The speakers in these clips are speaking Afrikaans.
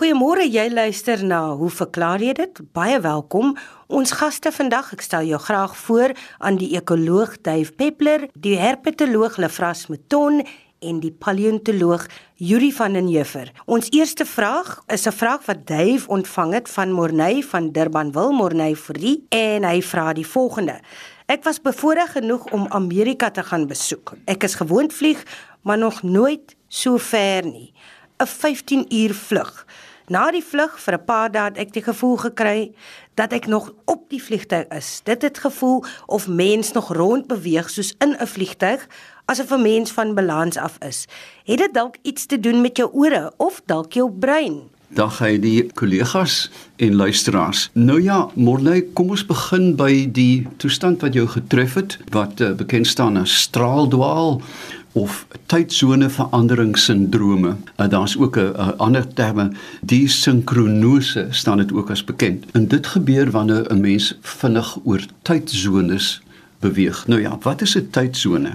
Goeiemôre, jy luister na Hoe verklaar jy dit? Baie welkom. Ons gaste vandag, ek stel jou graag voor aan die ekoloog Dave Peppler, die herpetoloog Lefras Mouton en die paleontoloog Yuri van den Heever. Ons eerste vraag is 'n vraag wat Dave ontvang het van Morney van Durbanville, Morney Fourie, en hy vra die volgende: Ek was bevoorreg genoeg om Amerika te gaan besoek. Ek is gewoond vlieg, maar nog nooit so ver nie. 'n 15 uur vlug. Na die vlug vir 'n paar dae het ek die gevoel gekry dat ek nog op die vliegtuig is. Dit het gevoel of mens nog rond beweeg soos in 'n vliegtuig asof 'n mens van balans af is. Het dit dalk iets te doen met jou ore of dalk jou brein? Dag hy die kollegas en luisteraars. Nou ja, Morley, kom ons begin by die toestand wat jou getref het wat uh, bekend staan as straaldwaal of tydsone verandering sindrome. Uh, Daar's ook 'n ander terme, die sinkronose staan dit ook as bekend. En dit gebeur wanneer 'n mens vinnig oor tydsones beweeg. Nou ja, wat is 'n tydsone?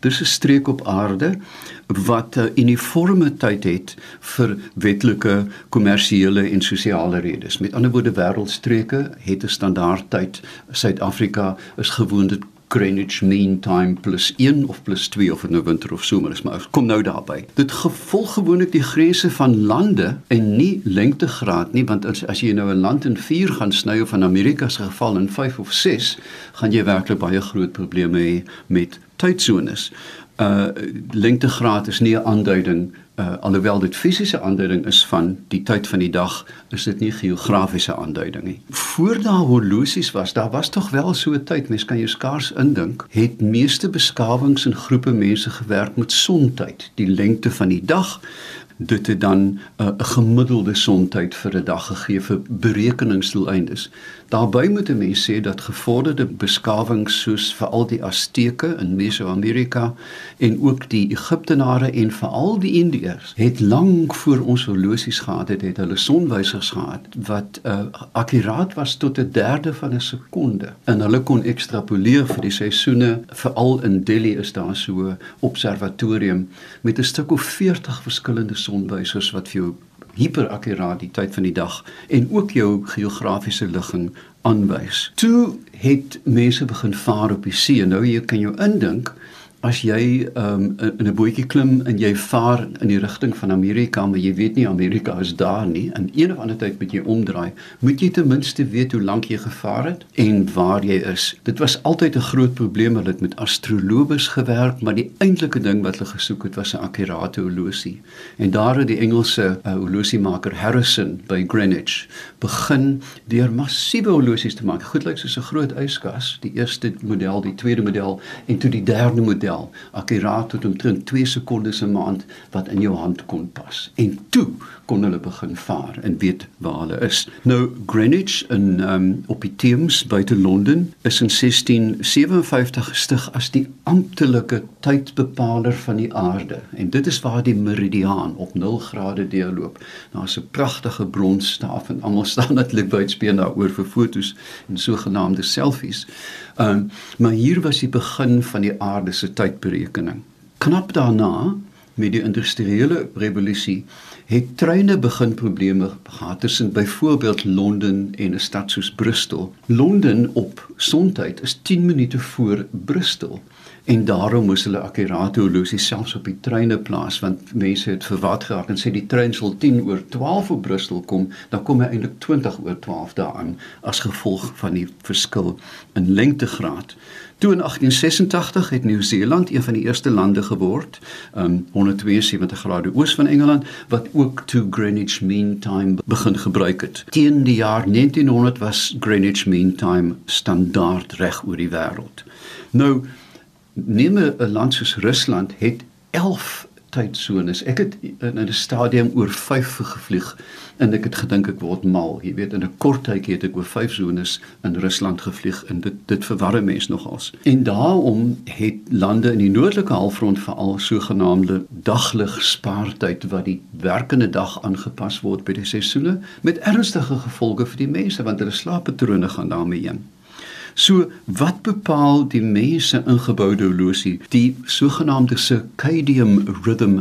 Dis 'n streek op aarde wat 'n uniforme tyd het vir wetlike, kommersiële en sosiale redes. Met ander woorde, wêreldstreke het 'n standaard tyd. Suid-Afrika is gewoonlik Greenwich Mean Time plus 1 of plus 2 of in nou winter of somer is maar kom nou daarby. Dit gevolg gewoonlik die grense van lande en nie lengtegraad nie want as, as jy nou 'n land in 4 gaan sny of in Amerika se geval in 5 of 6 gaan jy werklik baie groot probleme hê met tydsones. Uh lengtegraad is nie 'n aanduiding uh, alhoewel dit fisiese aanduiding is van die tyd van die dag, is dit nie geografiese aanduiding nie. Voor daar horlosies was, daar was tog wel so 'n tyd, mens kan jou skaars indink, het meeste beskawings en groepe mense gewerk met sontyd, die lengte van die dag dit het dan 'n uh, gemiddelde sontyd vir 'n dag gegee vir berekeningsdoeleindes. Daarbey moet 'n mens sê dat gevorderde beskawings soos veral die Azteke in Meso-Amerika en ook die Egiptenare en veral die Indiërs het lank voor ons horlosies gehad het, het hulle sonwysers gehad wat uh, akkuraat was tot 'n derde van 'n sekonde. En hulle kon ekstrapoleer vir die seisoene, veral in Delhi is daar so 'n observatorium met 'n stuk of 40 verskillende sonwysers wat vir jou hiperakkuraat die tyd van die dag en ook jou geografiese ligging aanwys. Toe het mense begin vaar op die see. Nou jy kan jou indink as jy um, in 'n bootjie klim en jy vaar in die rigting van Amerika, maar jy weet nie Amerika is daar nie, in een of ander tyd moet jy omdraai, moet jy ten minste weet hoe lank jy gevaar het en waar jy is. Dit was altyd 'n groot probleem hulle het met astrolobes gewerk, maar die eintlike ding wat hulle gesoek het was 'n akkurate horlosie. En daar het die Engelse uh, horlosiemaker Harrison by Greenwich begin deur massiewe horlosies te maak. Goed lyk soos 'n groot yskas, die eerste model, die tweede model en toe die derde model tel akkuraat tot omtrent 2 sekondes 'n maand wat in jou hand kon pas. En toe kon hulle begin vaar en weet waar hulle is. Nou Greenwich in um, op die Thames buite Londen is in 1657 gestig as die amptelike tydbepaler van die aarde en dit is waar die meridiaan op 0 grade deurloop. Daar's 'n pragtige bronsstaaf en almal staan natuurlik buitespeen daaroor vir fotos en sogenaamde selfies. Um, maar hier was die begin van die aarde se tydberekening. Knap daarna met die industriële revolusie het treine begin probleme gehad tussen byvoorbeeld Londen en 'n stad soos Bristol. Londen op sontyd is 10 minute voor Bristol en daarom moes hulle akkurate horlosies selfs op die treine plaas want mense het verward geraak en sê die trein sal 10 oor 12 op Bristol kom, dan kom hy eintlik 20 oor 12 daaraan as gevolg van die verskil in lengtegraad. Toe in 1886 het Nieu-Seeland een van die eerste lande geword, um 172 grade oos van Engeland wat ook toe Greenwich Mean Time begin gebruik het. Teen die jaar 1900 was Greenwich Mean Time standaard reg oor die wêreld. Nou neem 'n land soos Rusland het 11 tydsones. Ek het in 'n stadium oor 5 gevlieg en ek het gedink ek word mal. Jy weet in 'n kort tydjie het ek oor 5 sones in Rusland gevlieg en dit dit verwarre mense nogals. En daarom het lande in die noordelike halfrond veral sogenaamde daglig spaartyd wat die werkende dag aangepas word by die seisoene met ernstige gevolge vir die mense want hulle slaappatrone gaan daarmee heen. So wat bepaal die mense ingeboude horlosie die sogenaamde circadian rhythm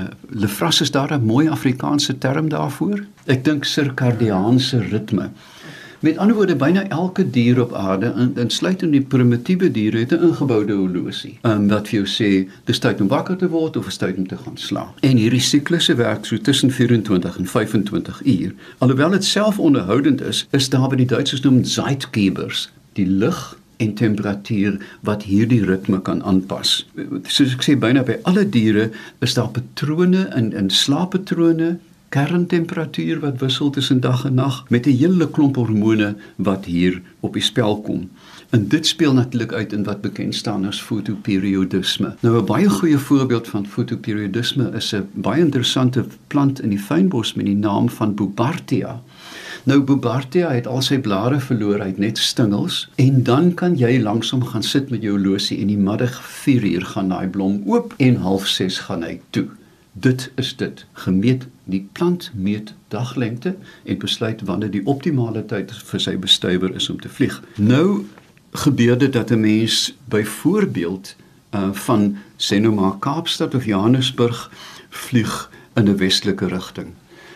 Uh, Lefras is daar 'n mooi Afrikaanse term daarvoor. Ek dink sirkadiaanse ritme. Met ander woorde, byna elke dier op aarde, insluitend die primitiewe diere, het 'n ingeboude horlosie. Ehm um, wat vir jou sê, dis tyd om wakker te word of is tyd om te gaan slaap. En hierdie siklusse werk so tussen 24 en 25 uur. Alhoewel dit self onderhoudend is, is daar by die Duitsers noem Zeitgebers, die lig en temperatuur wat hierdie ritme kan aanpas. Soos ek sê byna by alle diere is daar patrone in in slaappatrone kerntemperatuur wat wissel tussen dag en nag met 'n hele klomp hormone wat hier op die spel kom. En dit speel natuurlik uit in wat bekend staan as fotoperiodisme. Nou 'n baie goeie voorbeeld van fotoperiodisme is 'n baie interessante plant in die fynbos met die naam van Bobartia. Nou Bobartia het al sy blare verloor, hy het net stingels en dan kan jy langsom gaan sit met jou horlosie en die middag 4 uur gaan daai blom oop en half 6 gaan hy toe. Dit is dit. Gemeet die plant meet daglengte en besluit wanneer die optimale tyd vir sy bestuiver is om te vlieg. Nou gebeur dit dat 'n mens byvoorbeeld uh van sê nou maar Kaapstad of Johannesburg vlieg in 'n westelike rigting.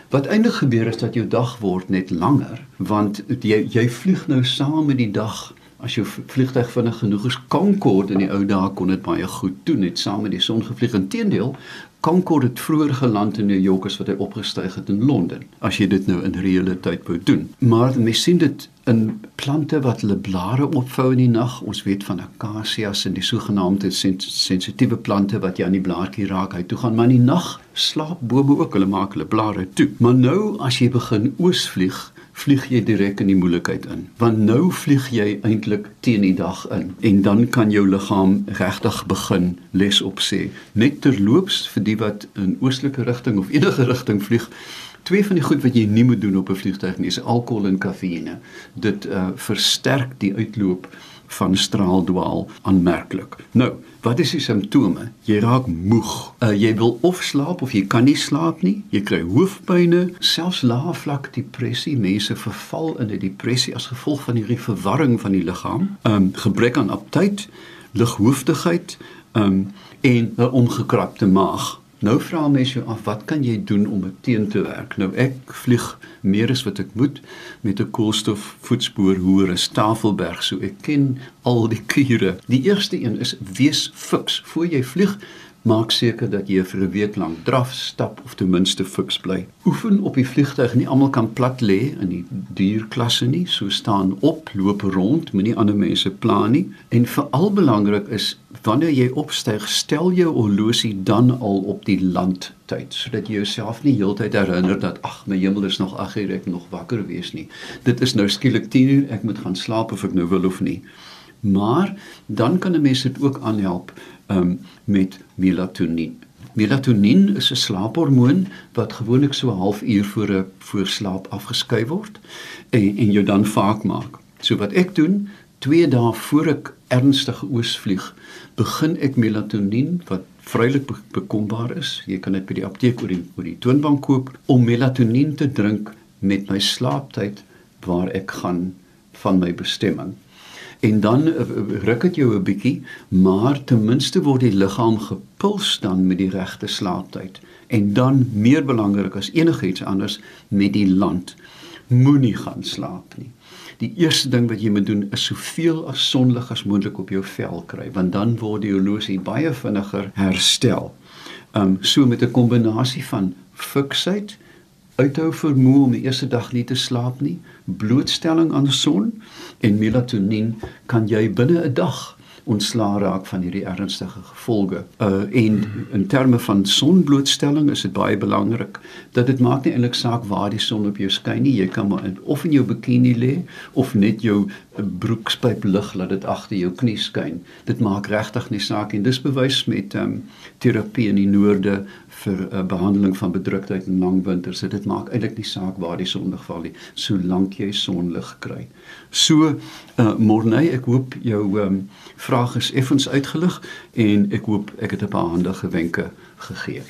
Wat eintlik gebeur is dat jou dag word net langer want jy jy vlieg nou saam met die dag as jou vliegtuig vinnig genoeg is Concorde in die ou dae kon dit baie goed doen net saam met die son gevlieg. Inteendeel, Concorde het vroeër geland in New York as wat hy opgestyg het in Londen. As jy dit nou in reële tyd wou doen. Maar mens sien dit in plante wat hulle blare opvou in die nag. Ons weet van akasias en die sogenaamde sensitiewe plante wat jy aan die blaartjie raak, hy toe gaan maar in die nag slaap bobo ook hulle maak hulle blare toe. Maar nou as jy begin oos vlieg, vlieg jy direk in die moeilikheid in. Want nou vlieg jy eintlik teen die dag in en dan kan jou liggaam regtig begin les op sê. Net terloops vir die wat in oostelike rigting of enige rigting vlieg, twee van die goed wat jy nie moet doen op 'n vliegtuig nie, is alkohol en kafeïne. Dit uh, versterk die uitloop van straaldwaal aanmerklik. Nou, wat is die simptome? Jy raak moeg. Uh, jy wil of slaap of jy kan nie slaap nie. Jy kry hoofpynne, selfs lae vlak depressie. Mense verval in 'n depressie as gevolg van hierdie verwarring van die liggaam. Ehm um, gebrek aan aptyt, lighoofdigheid, ehm um, en 'n omgekrapte maag. Nou vra mense jou af, wat kan jy doen om dit teen te werk? Nou ek vlieg meer as wat ek moet met 'n koolstof voetspoor hoër as Tafelberg, so ek ken al die kure. Die eerste een is wees fiks voor jy vlieg. Maak seker dat jy vir 'n week lank draf, stap of ten minste fiks bly. Oefen op die vliegtuig. Nie almal kan plat lê in die duurklasse nie. So staan op, loop rond, moenie ander mense pla nie. En veral belangrik is wanneer jy opstyg, stel jou horlosie dan al op die landtyd sodat jy jouself nie heeltyd herinner dat ag my hemel is nog 8 uur ek nog wakker wees nie. Dit is nou skielik 10 uur, ek moet gaan slaap of ek nou wil of nie. Maar dan kan 'n mens dit ook aanhelp um, met melatonien. Melatonien is 'n slaaphormoon wat gewoonlik so 'n halfuur voor 'n voorslaap afgeskei word en en jou dan vaak maak. So wat ek doen, 2 dae voor ek ernstig oosvlieg, begin ek melatonien wat vrylik bekombaar is. Jy kan dit by die apteek oor die oor die toonbank koop om melatonien te drink met my slaaptyd waar ek gaan van my bestemming. En dan uh, ruk dit jou 'n bietjie, maar ten minste word die liggaam gepuls dan met die regte slaaptyd. En dan meer belangrik as enigiets anders met die land moenie gaan slaap nie die eerste ding wat jy moet doen is soveel as sonlig as moontlik op jou vel kry want dan word die horlosie baie vinniger herstel. Um so met 'n kombinasie van fiksheid, uithou vermoë om die eerste dag nie te slaap nie, blootstelling aan son en melatonien kan jy binne 'n dag ontslaa raak van hierdie ernstige gevolge. Uh en in terme van sonblootstelling is dit baie belangrik dat dit maak nie eintlik saak waar die son op jou skyn nie. Jy kan maar in, of in jou bikini lê of net jou broekspyp lig laat dit agter jou knie skyn. Dit maak regtig nie saak en dis bewys met um terapie in die noorde vir 'n uh, behandeling van bedruktheid in lang winters. Dit maak eintlik nie saak waar die son val nie, solank jy sonlig kry. So uh Morney, ek hoop jou um vraag is effens uitgelig en ek hoop ek het 'n paar handige wenke gegee.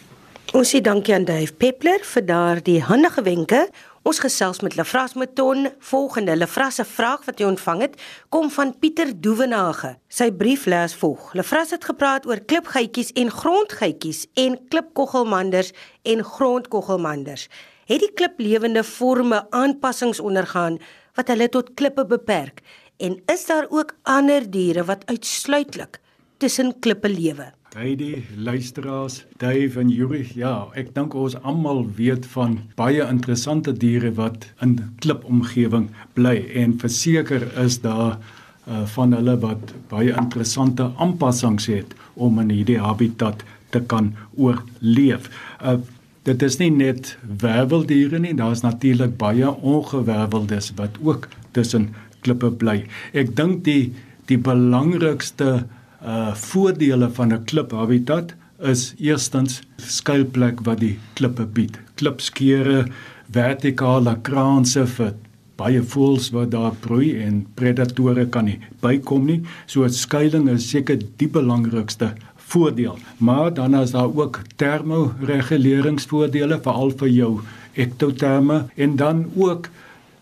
Ons sê dankie aan Dave Peppler vir daardie handige wenke. Ons gesels met Lefras Meton. Volgende Lefras se vraag wat hy ontvang het, kom van Pieter Doewenage. Sy brief lees volg: Lefras het gepraat oor klipgeitjies en grondgeitjies en klipkoggelmanders en grondkoggelmanders. Het die kliplewende forme aanpassings ondergaan wat hulle tot klippe beperk? En is daar ook ander diere wat uitsluitlik tussen klippe lewe? Heidi, luisteraars, Dave en Yuri. Ja, ek dink ons almal weet van baie interessante diere wat in klipomgewing bly en verseker is daar uh, van hulle wat baie interessante aanpassings het om in hierdie habitat te kan oorleef. Uh, dit is nie net werveldiere nie, daar's natuurlik baie ongewerveldes wat ook tussen klippe bly. Ek dink die die belangrikste uh voordele van 'n kliphabitat is eerstens skuilplek wat die klippe bied. Klipskeure, vertikale kraanse vir baie voëls wat daar broei en predatore kan nie bykom nie. So skuilings is seker die belangrikste voordeel. Maar dan is daar ook termoreguleringsvoordele veral vir jou ektoterme en dan ook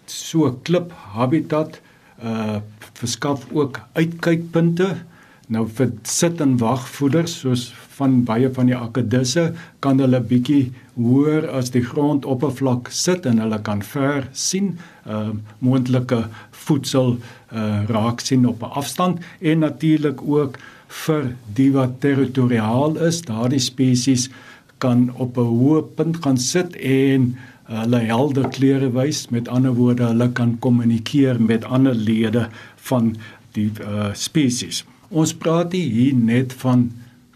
so kliphabitat uh verskaf ook uitkykpunte Nou vir sit en wagvoeders soos van baie van die akedisse kan hulle bietjie hoër as die grondoppervlak sit en hulle kan ver sien, ehm uh, moontlike voedsel uh raak sien op 'n afstand en natuurlik ook vir die wat territoriaal is, daardie spesies kan op 'n hoë punt gaan sit en hulle helder kleure wys, met ander woorde, hulle kan kommunikeer met ander lede van die uh spesies. Ons praat hier net van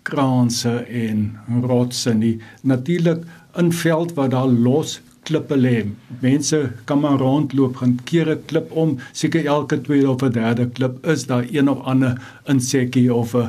kraanse en rotse nie. Natuurlik in veld waar daar los klippe lê. Mense kan maar rondloop, gaan keer 'n klip om, seker elke tweede of derde klip is daar een of ander insekkie of 'n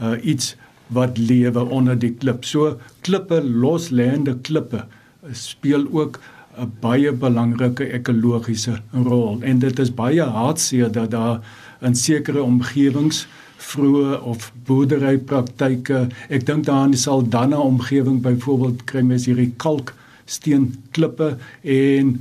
uh, iets wat lewe onder die klip. So klippe, loslêende klippe speel ook 'n baie belangrike ekologiese rol en dit is baie hartseer dat daar in sekere omgewings vroeë of boerderypraktyke. Ek dink daaraan die Saldanha omgewing byvoorbeeld kry mens hierdie kalksteen klippe en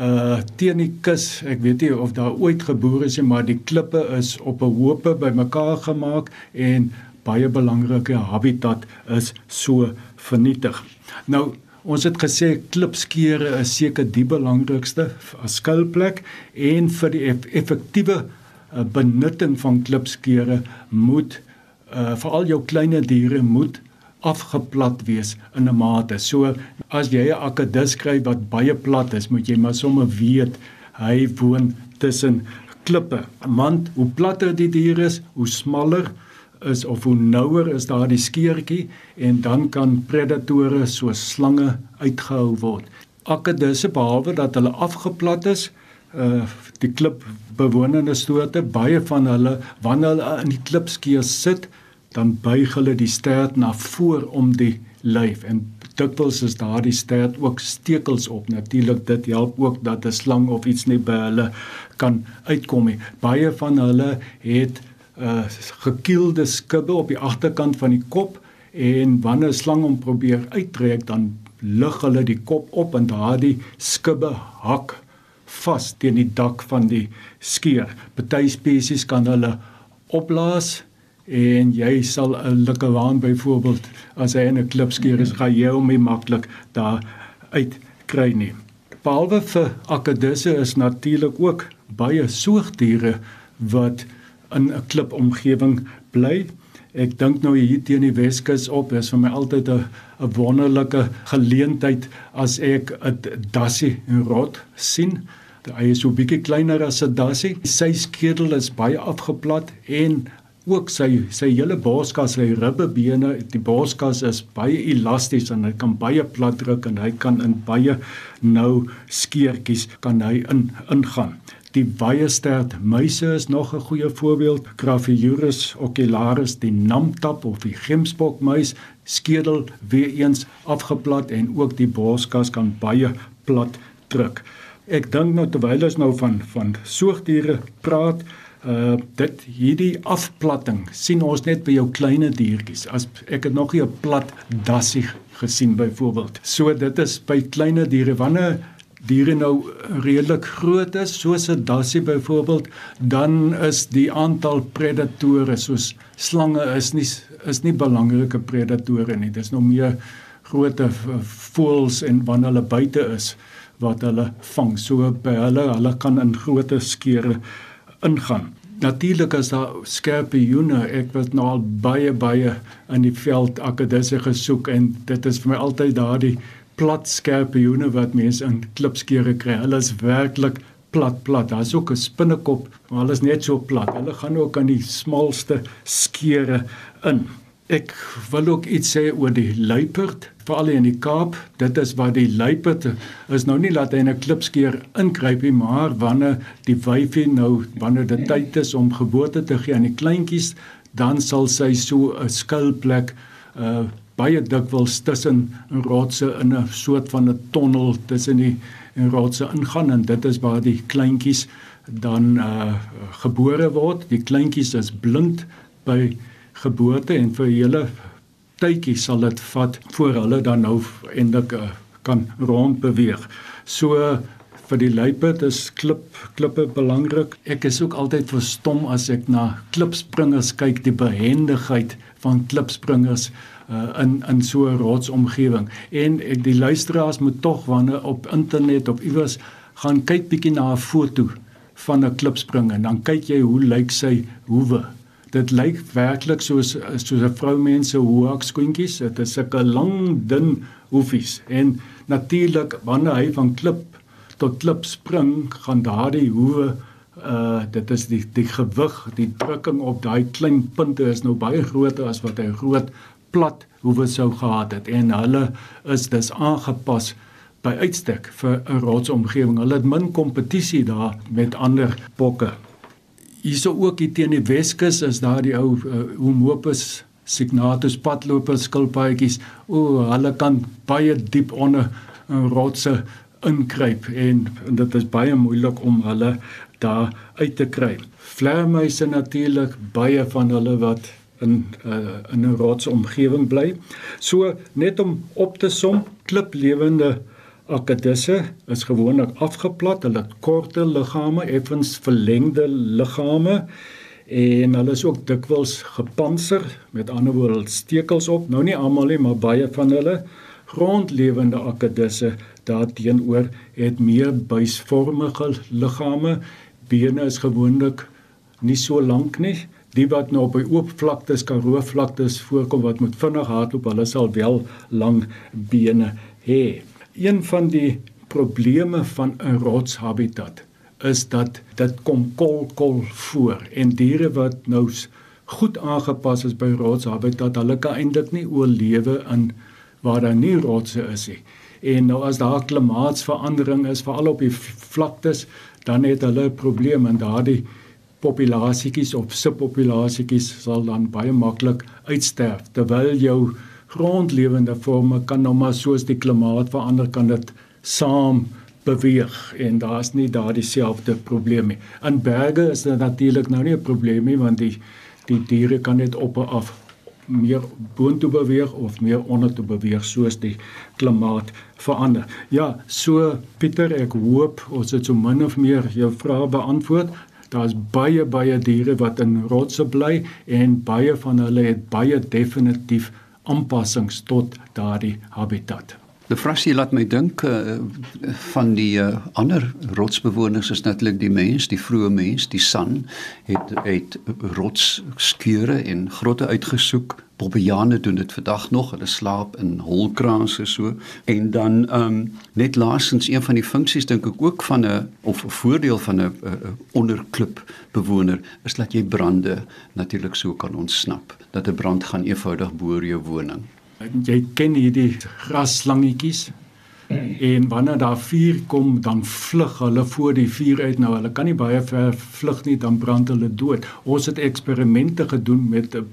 uh teen die kus, ek weet nie of daar ooit geboer is nie, maar die klippe is op 'n hoope bymekaar gemaak en baie belangrike habitat is so vernietig. Nou Ons het gesê klipskeure is seker die belangrikste as skuilplek en vir die effektiewe 'n benutting van klipskeure moet uh veral jou klein diere moet afgeplat wees in 'n mate. So as jy 'n akedus kry wat baie plat is, moet jy maar sommer weet hy woon tussen klippe. Want hoe platter die dier is, hoe smaller is of hoe nouer is daardie skeurtjie en dan kan predatore soos slange uitgehou word. Akedusse behalwe dat hulle afgeplat is, uh die klip bewonende soorte baie van hulle wanneer hulle in die klipskeer sit dan buig hulle die stert na voor om die lyf. En dikwels is daardie stert ook stekels op. Natuurlik dit help ook dat 'n slang of iets nie by hulle kan uitkom nie. Baie van hulle het uh gekielde skubbe op die agterkant van die kop en wanneer 'n slang hom probeer uittrek dan lig hulle die kop op en daardie skubbe hak vas teen die dak van die skeur. Party spesies kan hulle opblaas en jy sal 'n likkewaan byvoorbeeld as hy in 'n klipskeur is, gaan jy hom nie maklik daar uit kry nie. Behalwe vir akedisse is natuurlik ook baie soogdiere wat in 'n klipomgewing bly. Ek dink nou hier teen die Weskus op, is vir my altyd 'n 'n wonderlike geleentheid as ek 'n dassie rot sien. Hy is so bietjie kleiner as 'n dassie. Sy skedel is baie afgeplat en ook sy sy hele borskas, sy ribbebene, die borskas is baie elasties en hy kan baie plat druk en hy kan in baie nou skeertjies kan hy in ingaan. Die baie sterk muise is nog 'n goeie voorbeeld. Graphiurus ocularis, die namtap of die gemsbokmuis, skedel weer eens afgeplat en ook die borskas kan baie plat druk. Ek dink nou terwyl ons nou van van soogdiere praat, Uh dit hierdie afplatting sien ons net by jou klein diertjies. As ek het nog nie 'n plat dassie gesien byvoorbeeld. So dit is by klein diere wanneer diere nou redelik groot is soos 'n dassie byvoorbeeld, dan is die aantal predatore soos slange is nie is nie belangrike predatore nie. Dis nog meer groot voëls en wanneer hulle buite is wat hulle vang. So by hulle, hulle kan in groot skere ingaan. Natuurlik as daar skerpioene, ek het nou al baie baie in die veld akkedisse gesoek en dit is vir my altyd daardie plat skerpioene wat mense in klipskere kry. Hulle is werklik plat plat. Daar's ook 'n spinnekop, maar hulle is net so plat. Hulle gaan ook aan die smalste skere in. Ek wil ook iets sê oor die luiperd, veral in die Kaap. Dit is waar die luiperd is nou nie laat hy in 'n klipskeer inkruip nie, maar wanneer die wyfie nou wanneer dit tyd is om geboorte te gee aan die kleintjies, dan sal sy so 'n skuilplek uh baie dikwels tussen rotse in 'n soort van 'n tonnel tussen die en rotse ingaan en dit is waar die kleintjies dan uh gebore word. Die kleintjies is blind by geboorte en vir hele tydjie sal dit vat voor hulle dan nou eindelik uh, kan rond beweeg. So vir die luiperd is klip klippe belangrik. Ek is ook altyd verstom as ek na klipspringers kyk, die behendigheid van klipspringers uh, in in so 'n rotsomgewing. En ek die luisteraars moet tog wanneer op internet of iewers gaan kyk bietjie na 'n foto van 'n klipspringer en dan kyk jy hoe lyk sy hoewe dit lyk werklik soos soos 'n vroumense hoek skoentjies. Dit is sulke lang dun hoefies en natuurlik wanneer hy van klip tot klip spring, gaan daardie hoewe uh dit is die die gewig, die drukking op daai klein punte is nou baie groter as wat hy groot plat hoewe sou gehad het en hulle is dus aangepas by uitstek vir 'n rotsomgewing. Hulle het min kompetisie daar met ander bokke hierso ook hier teen die Weskus is daar die ou uh, Homopus signatus padlopers skilpaadjies. O, hulle kan baie diep onder uh, rotse inkruip en, en dit is baie moeilik om hulle daar uit te kry. Vleermuise natuurlik baie van hulle wat in uh, in 'n rotsomgewing bly. So net om op te som, kliplewende Akkedisse is gewoonlik afgeplat, hulle het korter liggame, effens verlengde liggame en hulle is ook dikwels gepantser, met ander woorde stekels op. Nou nie almal nie, maar baie van hulle grondlewende akkedisse daarteenoor het meer buisvormige liggame. Bene is gewoonlik nie so lank nie. Die wat nou op die oop vlaktes, karoo vlaktes voorkom wat moet vinnig hardloop, hulle sal wel lang bene hê een van die probleme van 'n rotshabitat is dat dit kom kol kol voor en diere wat nou goed aangepas is by rotshabitat, hulle kan eintlik nie oorlewe in waar daar nie rotse is nie. En nou as daar klimaatsverandering is veral op die vlaktes, dan het hulle 'n probleem en daardie populasietjies of subpopulasietjies sal dan baie maklik uitsterf terwyl jou grondlewende forme kan nou maar soos die klimaat verander kan dit saam beweeg en daar's nie daardie selfde probleem nie. In berge is dit natuurlik nou nie 'n probleem nie want die die diere kan net op en af meer boontoe beweeg of meer onder toe beweeg soos die klimaat verander. Ja, so Pieter, ek hoop ons het so min of meer jou vrae beantwoord. Daar's baie baie diere wat in rotse bly en baie van hulle het baie definitief aanpassings tot daardie habitat. Die frasie laat my dink uh, van die uh, ander rotsbewoners is natuurlik die mens, die vroeë mens, die san het het rotsskeure en grotte uitgesoek. Bobbejane doen dit vandag nog. Hulle slaap in holkraanse so. En dan ehm um, net laasens een van die funksies dink ek ook van 'n of 'n voordeel van 'n onderklip bewoner is dat jy brande natuurlik so kan ontsnap. Dat 'n brand gaan eenvoudig boor jou woning jy ken hierdie grasslangetjies en wanneer daar vuur kom dan vlug hulle voor die vuur uit nou hulle kan nie baie ver vlug nie dan brand hulle dood ons het eksperimente gedoen met 'n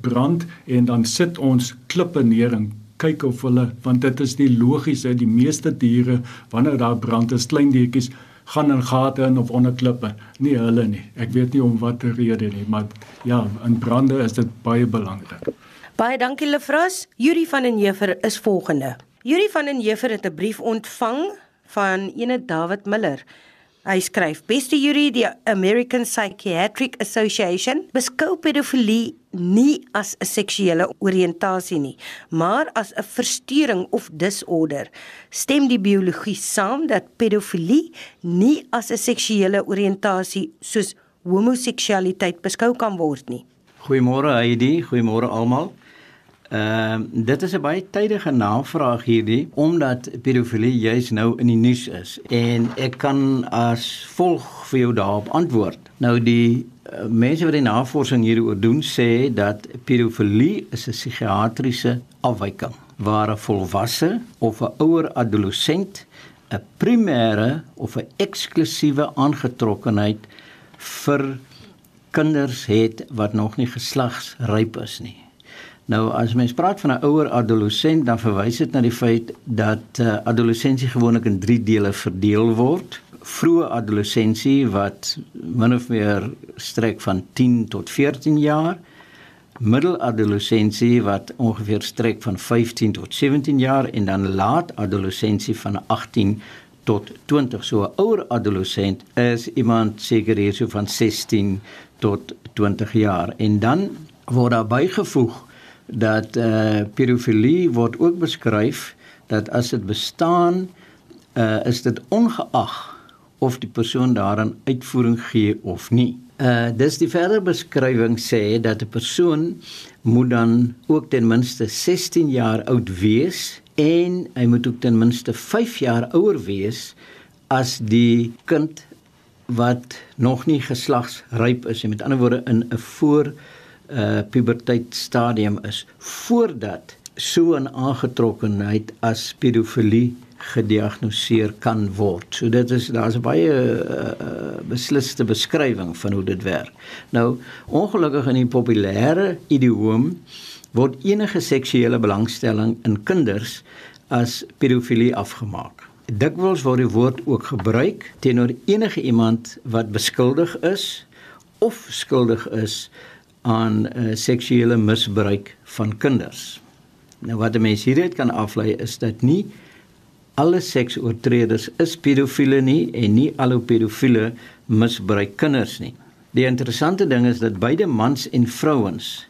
brand en dan sit ons klippe neer en kyk of hulle want dit is die logiese die meeste diere wanneer daar brand is klein diertjies gaan in gate in of onder klippe. Nee, hulle nie. Ek weet nie om watter rede nie, maar ja, in brande is dit baie belangrik. Baie dankie Lefras. Yuri van den Heever is volgende. Yuri van den Heever het 'n brief ontvang van ene David Miller. Hy skryf: "Beste Yuri, die American Psychiatric Association beskou pedofilie nie as 'n seksuele oriëntasie nie, maar as 'n verstoring of disorder. Stem die biologie saam dat pedofilie nie as 'n seksuele oriëntasie soos homoseksualiteit beskou kan word nie?" Goeiemôre Heidi, goeiemôre almal. Ehm uh, dit is 'n baie tydige navraag hierdie omdat pedofilie juis nou in die nuus is en ek kan as volg vir jou daarop antwoord. Nou die uh, mense wat die navorsing hieroor doen sê dat pedofilie is 'n psigiatriese afwyking waar 'n volwasse of 'n ouer adolescent 'n primêre of 'n eksklusiewe aangetrokkenheid vir kinders het wat nog nie geslagsryp is nie. Nou as mens praat van 'n ouer adolescent, dan verwys dit na die feit dat uh, adolessensie gewoonlik in 3 dele verdeel word. Vroeë adolessensie wat min of meer strek van 10 tot 14 jaar, middeladolessensie wat ongeveer strek van 15 tot 17 jaar en dan laat adolessensie van 18 tot 20. So 'n ouer adolescent is iemand seker hier so van 16 tot 20 jaar en dan word daar bygevoeg dat eh uh, pedofilie word ook beskryf dat as dit bestaan eh uh, is dit ongeag of die persoon daaraan uitvoering gee of nie. Eh uh, dis die verder beskrywing sê dat 'n persoon moet dan ook ten minste 16 jaar oud wees en hy moet ook ten minste 5 jaar ouer wees as die kind wat nog nie geslagsryp is, met ander woorde in 'n voor uh puberteitstadium is voordat so 'n aangetrokkenheid as pedofilie gediagnoseer kan word. So dit is daar's baie uh, besliste beskrywing van hoe dit werk. Nou ongelukkig in die populêre idioom word enige seksuele belangstelling in kinders as pedofilie afgemaak. Dikwels word die woord ook gebruik teenoor enige iemand wat beskuldig is of skuldig is aan uh, seksuele misbruik van kinders. Nou wat 'n mens hieruit kan aflei is dat nie alle seksoortreders is pedofiele nie en nie alle pedofiele misbruik kinders nie. Die interessante ding is dat beide mans en vrouens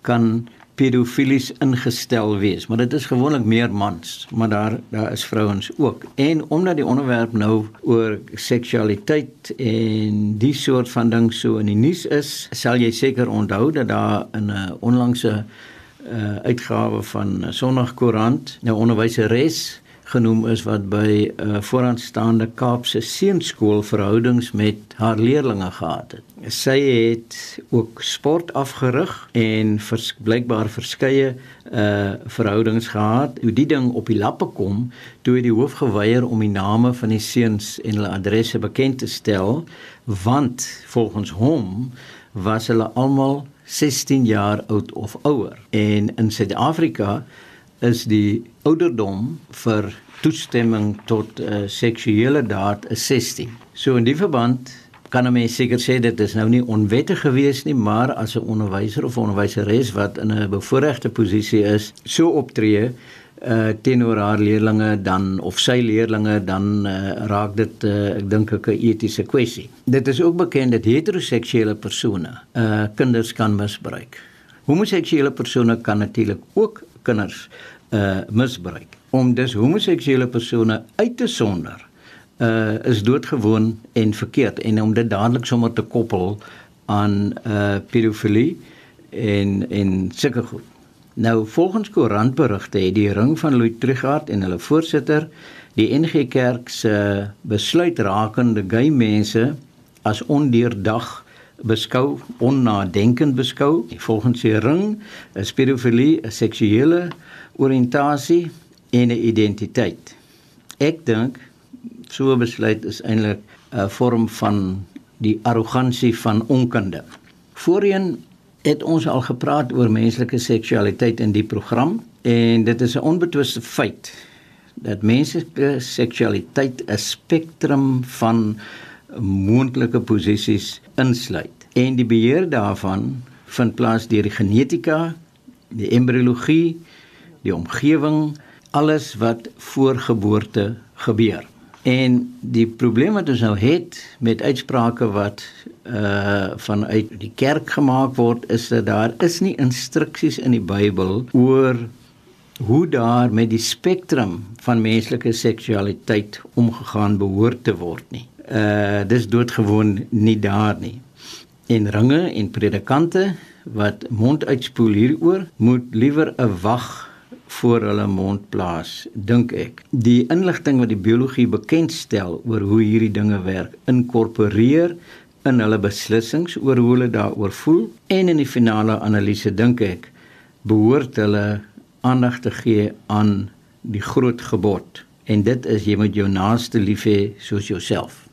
kan pedofilies ingestel wees, maar dit is gewoonlik meer mans, maar daar daar is vrouens ook. En omdat die onderwerp nou oor seksualiteit en die soort van ding so in die nuus is, sal jy seker onthou dat daar in 'n onlangse uh, uitgawe van Sondagkoerant 'n onderwyseres genoem is wat by 'n uh, eh, vooraanstaande Kaapse seunskool verhoudings met haar leerdlinge gehad het. Sy het ook sport afgerig en vers, blykbaar verskeie uh verhoudings gehad. Hoe die ding op die lappe kom, toe het die hoof geweier om die name van die seuns en hulle adresse bekend te stel, want volgens hom was hulle almal 16 jaar oud of ouer. En in Suid-Afrika is die ouderdom vir toestemming tot 'n uh, eh, seksuele daad 'n 16. So in die verband kan 'n mens seker sê dit is nou nie onwettig gewees nie, maar as 'n onderwyser of onderwyseres wat in 'n bevoordeelde posisie is, so optree uh teenoor haar leerlinge dan of sy leerlinge dan uh, raak dit uh, ek dink 'n etiese kwessie. Dit is ook bekend dat heteroseksuele persone uh kinders kan misbruik. Homoseksuele persone kan natuurlik ook kinders uh misbruik. Om dus homoseksuele persone uit te sonder uh is doodgewoon en verkeerd en om dit dadelik sommer te koppel aan uh pedofilie en en sulke goed. Nou volgens koerantberigte het die ring van Louis Trichardt en hulle voorsitter die NG Kerk se besluit rakende gay mense as ondeurdag beskou, onnadenkend beskou. Volgens die ring is pedofilie 'n seksuele oriëntasie en 'n identiteit. Ek dink so 'n besluit is eintlik 'n vorm van die arrogansie van onkunde. Voorheen het ons al gepraat oor menslike seksualiteit in die program en dit is 'n onbetwiste feit dat menslike seksualiteit 'n spektrum van moontlike posisies insluit en die beheer daarvan vind plaas deur die genetika, die embriologie, die omgewing, alles wat voor geboorte gebeur. En die probleem wat ons nou het met uitsprake wat uh vanuit die kerk gemaak word is dat daar is nie instruksies in die Bybel oor hoe daar met die spektrum van menslike seksualiteit omgegaan behoort te word nie. Uh dis doodgewoon nie daar nie. En ringe en predikante wat mond uitspoel hieroor moet liewer 'n wag voor hulle mond plaas, dink ek. Die inligting wat die biologie bekendstel oor hoe hierdie dinge werk, inkorporeer in hulle beslissings oor hoe hulle daaroor voel en in die finale analise dink ek behoort hulle aandag te gee aan die groot gebod en dit is jy moet jou naaste lief hê soos jouself.